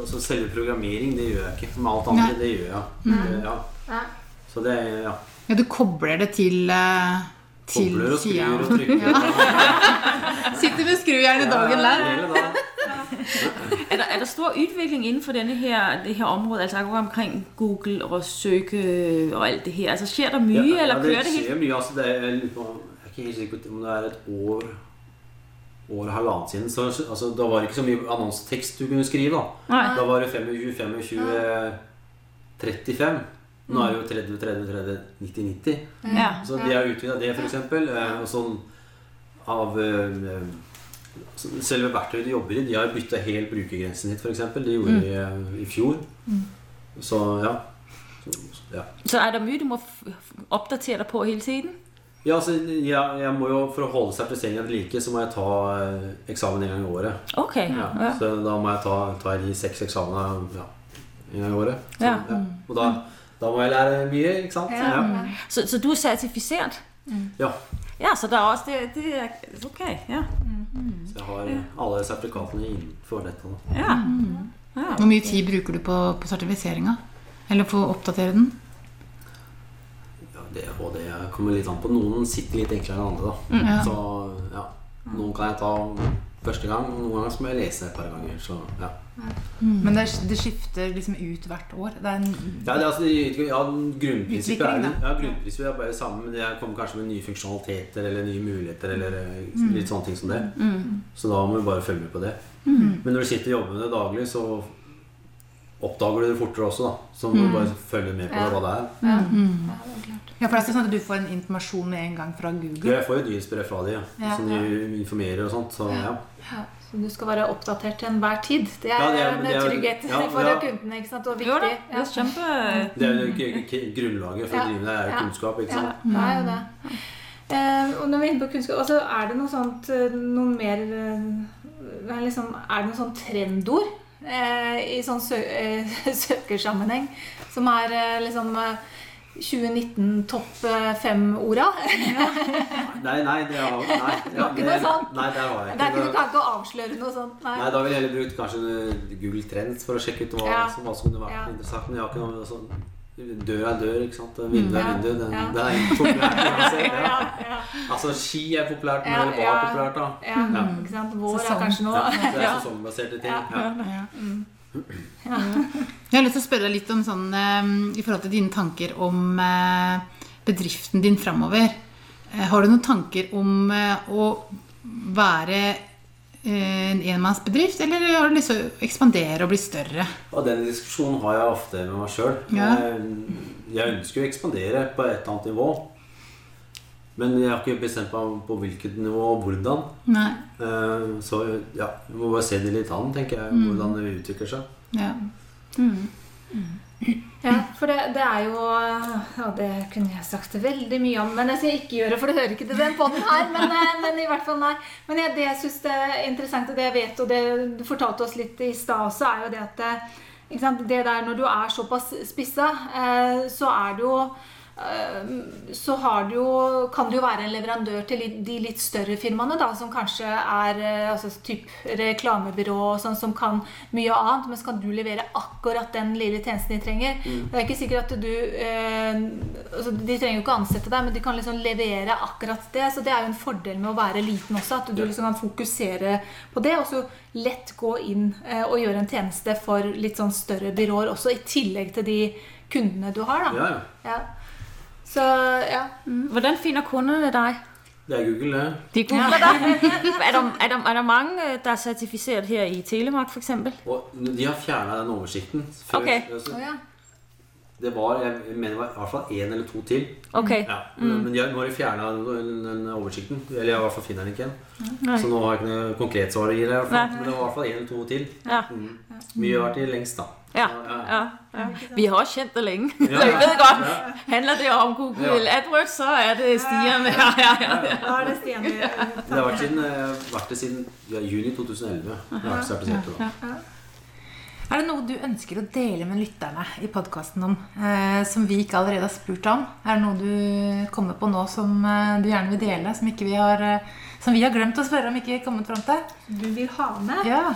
B: altså, selve programmering, det gjør jeg ikke. Men alt andre,
D: Nei.
B: det gjør jeg. Mm. ja.
A: Ja.
B: Så det ja.
D: Ja, du kobler det til eh, til
B: Kobler og
D: skruer
B: skrur og trykker.
D: Sitter med skrujernet dagen lang.
B: Dagen.
E: Er der, er der stor utvikling innenfor denne her, det her området? altså akkurat omkring Google og søke og alt det her? Altså Skjer der mye,
B: Ja,
E: eller
B: ja,
E: kører det helt?
B: skjer mye. Altså, det er, jeg er ikke helt sikker på om det er et år år og halvannet siden. Så, altså, da var det ikke så mye annonsetekst du kunne skrive. Da, da var det 25, 25, 35. Nå er det jo 30, 30, 30, 90, 90.
E: Ja.
B: Så de har utvida det, f.eks. Eh, og sånn av eh, Selve verktøyet de jobber i, de har bytta helt brukergrensen hit, f.eks. Det gjorde de eh, i fjor. Så ja. Ja.
E: Så er det mye, du må oppdatere på hele tiden?
B: Ja, altså, jeg, jeg må jo, For å holde sertifiseringen ved like, så må jeg ta eh, eksamen en gang i året.
E: Ok.
B: Ja.
E: Ja.
B: Så da må jeg ta, ta de seks eksamene ja, en gang i året. Så,
E: Ja.
B: Og da, da må jeg lære mye, ikke sant?
A: Ja.
B: Ja.
E: Så, så du er sertifisert?
B: ja.
E: Ja, så det er også det, det er Ok. Ja.
B: Så jeg har alle sertifikatene innenfor dette. Da.
E: ja. ja.
D: Hvor mye tid bruker du på, på sertifiseringa? Eller på å oppdatere den?
B: Ja, det og det kommer litt an på. Noen sitter litt enklere enn andre. da.
D: Ja.
B: Så ja, noen kan jeg ta første gang, noen ganger så må jeg lese et par ganger. Så ja.
C: Men det, det skifter liksom ut hvert år. Det er en,
B: Ja, det altså, ja, grunnprinsippet er, ja, grunnprinsippet er bare det samme, men det kommer kanskje med nye funksjonaliteter eller nye muligheter eller mm. litt sånne ting som det. Så da må vi bare følge med på det. Men når du sitter og jobber med det daglig, så oppdager du det fortere også, da. Så må du bare følge med på
A: Ja.
B: hva det er.
A: Ja. ja, det er
C: ja, for det er sånn at du får en informasjon med en gang fra Google.
B: Jeg får jo nyhetsbrev fra de, ja.
C: Ja.
B: som de informerer og sånt. Så ja.
A: Ja, så du skal være oppdatert til enhver tid. Det er,
B: Ja, det er-
A: en
B: det er-
A: trygghet
B: ja,
A: for
B: ja.
A: kundene. ikke sant? Og
E: Jo da,
A: viktig.
E: det er kjempe
B: Det er jo grunnlaget for å drive med det, er jo kunnskap. ikke sant?
A: Ja, det er jo det. Eh, og når vi er inne på kunnskap, altså, er det noe sånt eh, noe mer eh, liksom, er det noe sånn trendord i sånn sø eh, søkersammenheng som er eh, liksom eh, 2019 topp eh, fem-orda?
B: Nei, nei, det var, nei,
A: ikke noe sånt?
B: Nei, der var jeg
A: Det er ikke, du
B: ikke
A: avsløre noe sånt. Nei.
B: Nei, da ville jeg heller brukt kanskje Google Trends for å sjekke ut hva,
A: Ja.
B: som- hva som kunne vært
A: Ja.
B: interessant. Men jeg har ikke noe sånn Dør er dør, ikke sant. Vindu er vindu. Den,
A: Ja.
B: Det er populært uansett.
A: Ja,
B: Altså, ski er populært, men det var populært, da.
A: ja, ikke sant? Vår er kanskje nå.
B: Ja, det er sesongbaserte ting.
A: Ja.
B: Ja.
D: Jeg har lyst til å spørre deg litt om sånn eh, i forhold til dine tanker om eh, bedriften din framover. Eh, har du noen tanker om eh, å være en enmannsbedrift, eller har du lyst til å ekspandere og bli større?
B: Og den diskusjonen har jeg ofte med meg sjøl.
D: Ja.
B: Jeg ønsker å ekspandere på et eller annet nivå. Men jeg har ikke bestemt meg på hvilket nivå og hvordan.
D: Nei.
B: Eh, Så ja, vi må bare se det litt an, tenker jeg, hvordan det utvikler seg.
D: Ja.
A: Ja, for det, det er jo Ja, det kunne jeg sagt veldig mye om, men jeg skal ikke gjøre, for det hører ikke til den poden her. Men, eh, men i hvert fall, nei. Men jeg, det jeg syns er interessant, og det jeg vet, og det du fortalte oss litt i stad også, er jo det at sant? det der når du er såpass spissa, eh, så er det jo eh, så har du jo, kan du jo være en leverandør til de litt større firmaene, da, som kanskje er eh, altså, typ reklamebyrå og sånn, som kan mye annet, men så kan du levere akkurat den lille tjenesten de trenger. Det er ikke sikkert at du eh, altså, De trenger jo ikke å ansette deg, men de kan liksom levere akkurat det. Så det er jo en fordel med å være liten også, at du liksom kan fokusere på det, og så lett gå inn eh, og gjøre en tjeneste for litt sånn større byråer også, i tillegg til de kundene du har. da.
B: Ja, ja.
A: Ja. Så ja.
E: Hvordan finner kundene deg?
B: Det er Google, det.
E: De googler deg. Er der, er, der, er der mange øh, der er sertifisert her i Telemark f.eks.?
B: De har fjerna den oversikten. Før,
E: Ok.
B: altså,
A: Å, ja.
B: Det var jeg mener det var i hvert fall én eller to til.
E: Ok.
B: Ja. Men de har, nå har de fjerna den, den oversikten. Eller i hvert fall finner den ikke igjen. Så nå har jeg ikke noe konkret svar å gi deg. i hvert fall. Men det var i hvert fall én eller to til.
E: Ja.
B: Mm. Mye har vært i lengst, da.
E: Ja,
B: Ja.
E: Vi har kjent det lenge.
B: Ja.
E: Så jeg vet godt. Handler det om Google
B: Ja.
E: AdWords, så er det Stian. Ja, ja, ja.
A: Det
B: Det har vært, siden, eh, vært det siden ja, juni 2011. Jeg har vært.
C: Er det noe du ønsker å dele med lytterne i podkasten om, eh, som vi ikke allerede har spurt om? Er det noe du kommer på nå som eh, du gjerne vil dele, som, ikke vi, har, eh, som vi har glemt å spørre om ikke kommet fram til?
A: Du vil ha med?
C: Ja.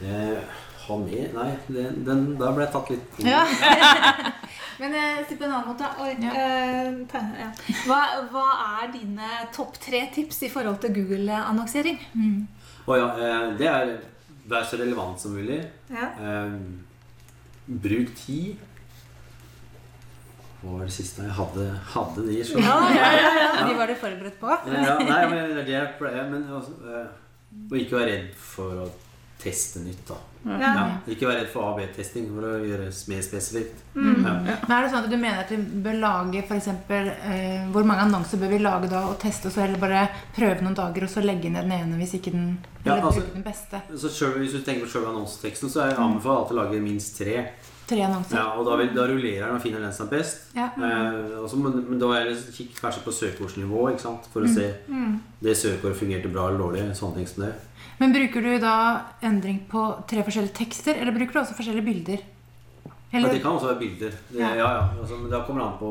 B: Eh, ha med Nei, den, den, der ble jeg tatt litt
C: ja.
A: Men eh, si på en annen måte Oi.
C: Ja.
A: eh, ja. hva, hva er dine topp tre tips i forhold til Google-annonsering?
B: Ja, eh, det er Vær så relevant som mulig.
A: Ja.
B: Eh, bruk tid. Hva var det siste jeg hadde, hadde de? Så.
C: De var du forberedt på?
B: Ja, nei, men det er det jeg pleier Men eh, Og ikke være redd for å teste nytt, da.
A: Ja.
B: Ja, ikke være redd for A-B-testing for å gjøre det mer spesifikt.
A: Mm.
B: Ja.
C: Men er det sånn at du mener at vi bør lage eksempel, eh, Hvor mange annonser bør vi lage da og teste, og så heller bare prøve noen dager og så legge ned den ene hvis ikke den
B: Ja,
C: Eller
B: altså-
C: bruke den beste?
B: Så selv, hvis du tenker på selve annonseteksten, så jeg anbefaler alltid å lage minst tre.
C: Tre annonser.
B: Ja, og da, vil, da rullerer den og finner den som er best.
C: Ja.
B: Eh, også, men da kikker jeg kikk kanskje på søkeordsnivå ikke sant? for å se
A: Mm.
B: det søkeordet fungerte bra eller dårlig. sånne ting som det.
C: Men bruker du da endring på tre forskjellige tekster, eller bruker du også forskjellige bilder?
B: Ja, det kan også være bilder. Det,
C: Ja.
B: ja. Altså, da kommer det an på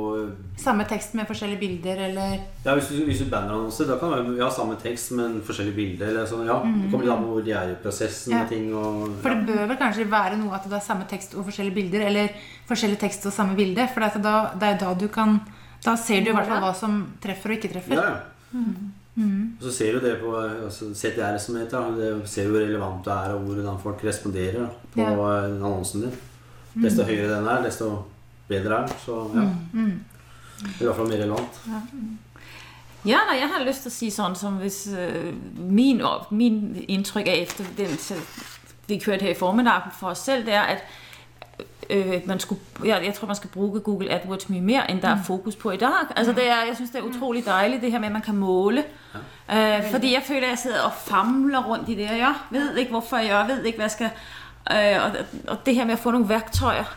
C: samme tekst med forskjellige bilder, eller
B: Ja, Hvis du, hvis du bannerannonser, da kan det være ja, samme tekst, men forskjellige bilder. Eller sånn, ja, Det kommer litt an på hvor de er i prosessen med ting. Og,
C: For det bør vel kanskje være noe at det er samme tekst og forskjellige bilder, eller forskjellig tekst og samme bilde, for det er, da, det er da du kan Da ser du i hvert fall hva som treffer og ikke treffer.
B: Ja, ja. Og så ser du det på altså, CTR, som heter. Det ser hvor relevant det er, og hvordan folk responderer da, på annonsen din. Desto høyere den er, desto bedre er den. Så ja. Det er i hvert fall mer relevant.
E: Ja, nej, jeg har lyst til å si sånn som hvis uh, min, min indtryk er etter den, vi kjørte her i formiddag for oss selv, det er, at øh, man skulle, jeg, jeg tror, man skal bruke Google AdWords mye mer enn det er fokus på i dag. Altså, det er, jeg synes, det er utrolig deilig det her med, at man kan måle. Uh, fordi jeg føler, jeg sidder og famler rundt i det, jeg ved ikke, hvorfor jeg gjør, ved ikke, hva jeg skal... Øh, og, det her med å få nogle værktøjer.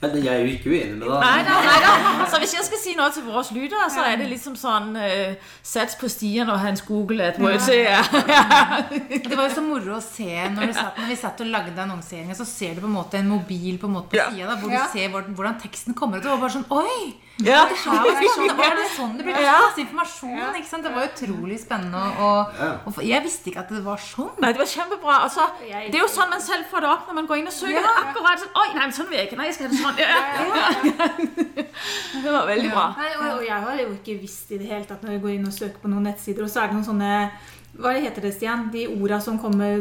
B: Ja, det- Jeg er jo ikke uenig med deg.
E: Nei, nei, nei, nej. Så hvis jeg skal si noe til våre lyttere, så er det liksom sånn uh, sats på stien og hans Google AdWords. Ja.
C: Det var jo så moro å se når, du satt, når vi satt og lagde annonseringen, så ser du på en måte en mobil på, en måte på
E: Ja.
C: sida, hvor
A: Ja.
C: du ser hvordan, teksten kommer ut. Og bare sånn Oi!
E: Ja.
C: Det her var det sånn, var det sånn det ble masse informasjon. Ikke sant? Det var utrolig spennende. Og, og for- jeg visste ikke at det var sånn.
E: Nei, det var kjempebra. Altså, det er jo sånn man selv får det opp når man går inn og søker.
C: Ja.
E: Er akkurat sånn Oi, nei, men sånn vil jeg ikke. Nei, jeg skal ha det sådan. Ja, ja. Det var veldig bra.
A: Nei, og, og jeg har jo ikke visst i det hele tatt når jeg går inn og søker på noen nettsider, og så er det noen sånne hva heter det, Stian? De orda som kommer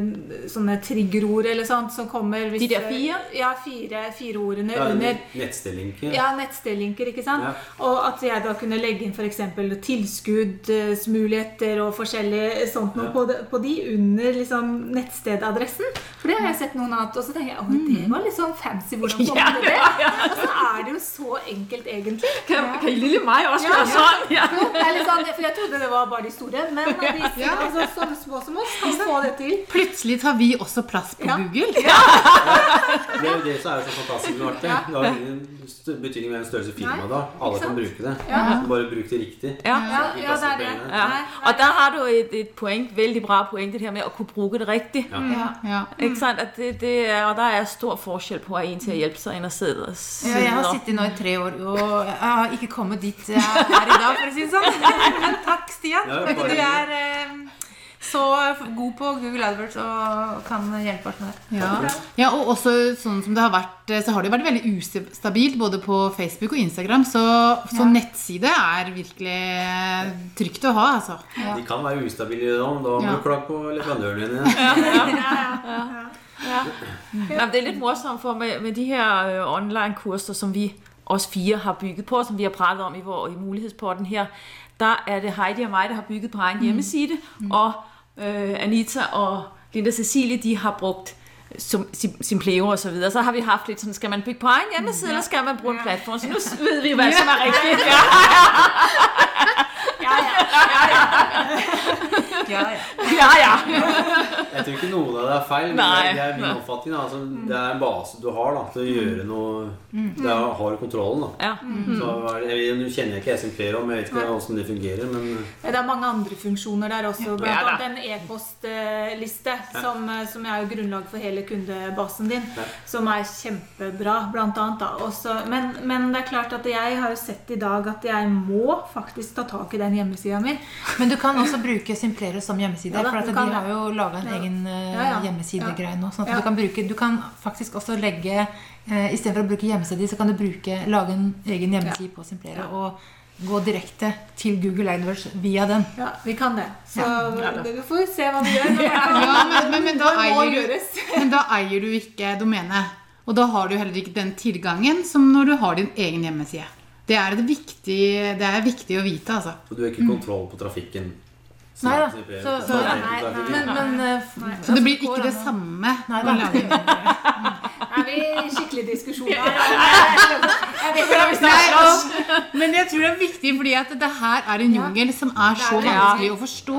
A: Sånne triggerord eller sånt som kommer hvis
E: De fire?
A: Ja, fire, fire ordene
B: Ja,
A: under
B: Nettstedlinker.
A: ja, nettstedlinker, ikke sant?
B: Ja.
A: Og at jeg da kunne legge inn f.eks. tilskuddsmuligheter og forskjellig sånt noe
B: Ja.
A: på, de, på de under liksom nettstedadressen. For det har jeg sett noen av, og så tenker jeg at det var litt sånn fancy. Hvordan kom
E: Ja,
A: det
E: ja,
A: Og så er det jo så enkelt, egentlig.
E: Kan, kan lille meg også
A: Ja?
E: Ja.
A: Litt sånn, for jeg trodde det var bare de store, men de
D: Ja.
A: altså, sånne små som oss kan få det til.
D: Plutselig tar vi også plass på
A: Ja.
D: Google.
B: Det er jo det som er så fantastisk med artig. Det har ingen betydning med en størrelse firma da. Alle kan bruke det.
A: Ja.
B: Bare bruk det riktig.
E: Ja.
A: Ja, ja, det er det.
E: Ja. Og der har du et, et poeng, veldig bra poeng, det her med å kunne bruke det riktig.
B: Ja.
C: Ja.
D: Ja.
E: Ikke sant? At det, det er, og der er stor forskjell på at en til å hjelpe seg enn og sidde og
C: Ja, jeg har sittet nå i tre år, og jeg har ikke kommet dit jeg er i dag, for å si det sånn. Men takk, Stian.
B: Ja, bare
C: Du er eh, så god på Google AdWords og kan hjelpe oss med det.
D: Ja. ja, og også sånn som det har vært Så har det jo vært veldig ustabilt både på Facebook og Instagram. Så, så
C: Ja.
D: nettside er virkelig trygt å ha, altså.
B: De kan være ustabile da, men da må
D: Ja.
B: du klage på leverandøren din.
E: Ja. ja, men det er litt morsomt, for med, med de her øh, online-kurser, som vi os fire har bygget på, som vi har pratet om i, vår, i mulighedsporten her, der er det Heidi og mig, der har bygget på egen hjemmeside, og øh, Anita og Linda Cecilie, de har brugt som sim- Simpleo og så videre. Så har vi haft lidt sådan, skal man bygge på egen hjemmeside, eller skal man bruge en platform? Så nu ved vi, hvad som er rigtigt. Ja.
A: Ja, ja.
C: Ja, ja.
E: Ja, ja.
B: Jeg tror ikke noen av det er feil, men
E: Nei.
B: det er min oppfatning. Altså, det er en base du har da, til å gjøre noe Der har du kontrollen. Da.
E: ja.
B: Så, det- jeg, nå kjenner jeg ikke SMP om, jeg vet ikke hvordan det fungerer, men
A: Det er mange andre funksjoner der også, blant
E: Ja,
A: annet en e-postliste, som, som er jo grunnlag for hele kundebasen din,
B: Ja.
A: som er kjempebra, blant annet. Da. Også, men, men det er klart at jeg har jo sett i dag at jeg må faktisk ta tak i den hjemmesida mi.
C: Men du kan også bruke Simplero som hjemmeside.
A: Ja da,
C: for at de
A: kan
C: har jo laga en
A: Ja.
C: egen eh,
A: Ja, ja.
C: hjemmesidegreie nå. Sånn at
A: Ja.
C: du kan bruke Du kan faktisk også legge uh, Istedenfor å bruke hjemmeside, så kan du bruke, lage en egen hjemmeside på Simplero
A: Ja.
C: og gå direkte til Google AdWords via den.
A: Ja, vi kan det. Så
E: Ja,
A: vi får se hva vi gjør. Men,
D: Ja, men, men, men, da eier du, men da eier du ikke domenet. Og da har du heller ikke den tilgangen som når du har din egen hjemmeside. Det er, viktig, det er viktig å vite, altså.
B: Så du har ikke kontroll på trafikken.
C: Nei da. Så,
B: så-
C: så,
A: nei, nei.
C: men, men nei.
D: Så det blir ikke det samme
C: Nei da.
A: vi i skikkelig diskusjon om
D: og, men jeg tror det er viktig, fordi at det her er en jungel som er så vanskelig å forstå.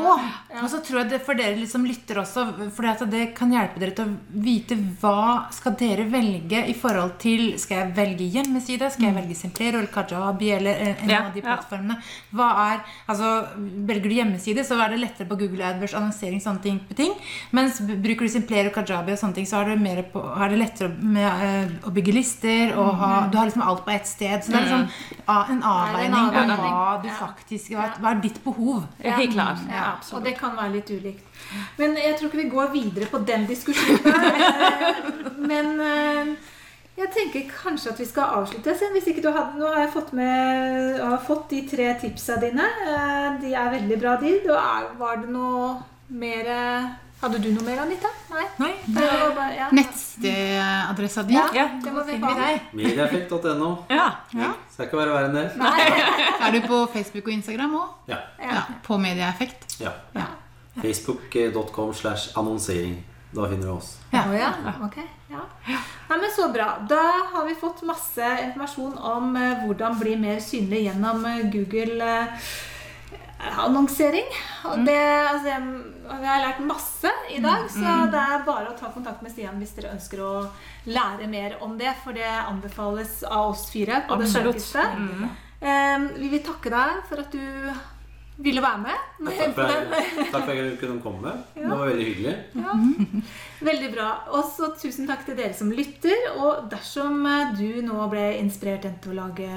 C: Og så tror jeg det for dere liksom lytter også, for det kan hjelpe dere til å vite hva skal dere velge i forhold til Skal jeg velge hjemmeside? Skal jeg velge Simplero eller Kajabi eller en, en av de plattformene? Hva er, altså Velger du hjemmeside, så er det lettere på Google AdWords, annonsering, sånne ting. ting. Mens bruker du Simplero, Kajabi og sånne ting, så er det, mer på, er det lettere med, uh, å bygge lister. Og ha, du har liksom alt på ett sted. Så det er liksom a- en avveining på hva du faktisk hva, hva er ditt behov.
E: Ja, helt klart. Ja,
A: og det kan være litt ulikt. Men jeg tror ikke vi går videre på den diskusjonen. Men eh, jeg tenker kanskje at vi skal avslutte. Hvis ikke du hadde, nå har jeg fått, med, har fått de tre tipsa dine. Eh, De er veldig bra, de. Er- Var det noe mer eh, Hadde du noe mer, Anita? Nei?
C: Nei,
A: Det var bare, ja.
D: Nettstedadressa di.
A: Ja,
E: Ja.
A: det må vi ha.
C: deg.
B: Mediaeffekt.no.
E: Ja.
B: Skal ikke være verre enn det.
D: Er du på Facebook og Instagram òg?
B: Ja.
D: Ja, på Mediaeffekt?
B: ja.
D: Ja.
B: Facebook.com slash annonsering. Da finner du oss.
C: Ja.
A: Oh, ja. Ok. Ja. Nei, men Så bra. Da har vi fått masse informasjon om eh, hvordan bli mer synlig gjennom eh, Google eh, annonsering. Og det, altså, vi har lært masse i dag, så det er bare å ta kontakt med Stian hvis dere ønsker å lære mer om det. For det anbefales av oss fire på det sterkeste. Eh, vi vil takke deg for at du ville være med.
B: Takk for, takk for at jeg kunne komme. Det var veldig hyggelig.
A: Veldig bra. Og så tusen takk til dere som lytter. Og dersom eh, du nå ble inspirert til å lage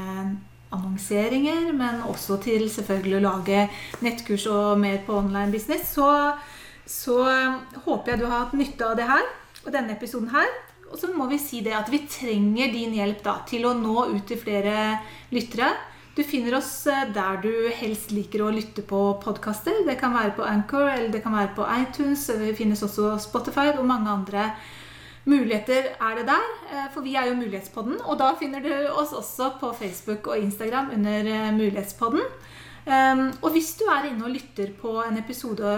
A: annonseringer, men også til selvfølgelig å lage nettkurs og mer på online business, så, så eh, håper jeg du har hatt nytte av det her og denne episoden her. Og så må vi si det at vi trenger din hjelp da, til å nå ut til flere lyttere. Du finner oss eh, der du helst liker å lytte på podkaster. Det kan være på Anchor eller det kan være på iTunes. Det finnes også Spotify og mange andre muligheter er det der. eh, For vi er jo Mulighetspodden. Og da finner du oss også på Facebook og Instagram under eh, Mulighetspodden. Um, Og hvis du er inne og lytter på en episode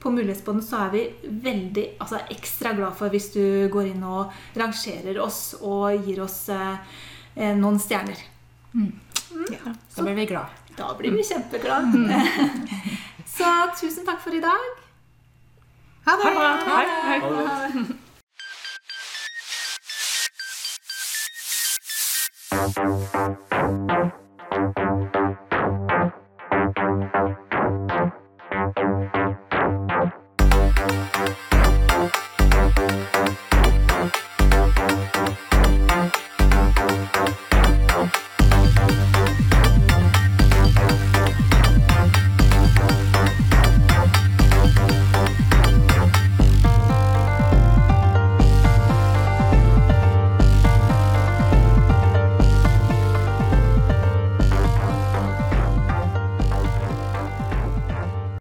A: på Mulighetspodden, så er vi veldig altså ekstra glad for hvis du går inn og rangerer oss og gir oss noen stjerner.
C: Så blir vi glad.
A: Da blir vi kjempeglad. Så tusen takk for i dag.
D: Ha det!
B: Ha det.
A: Ha det.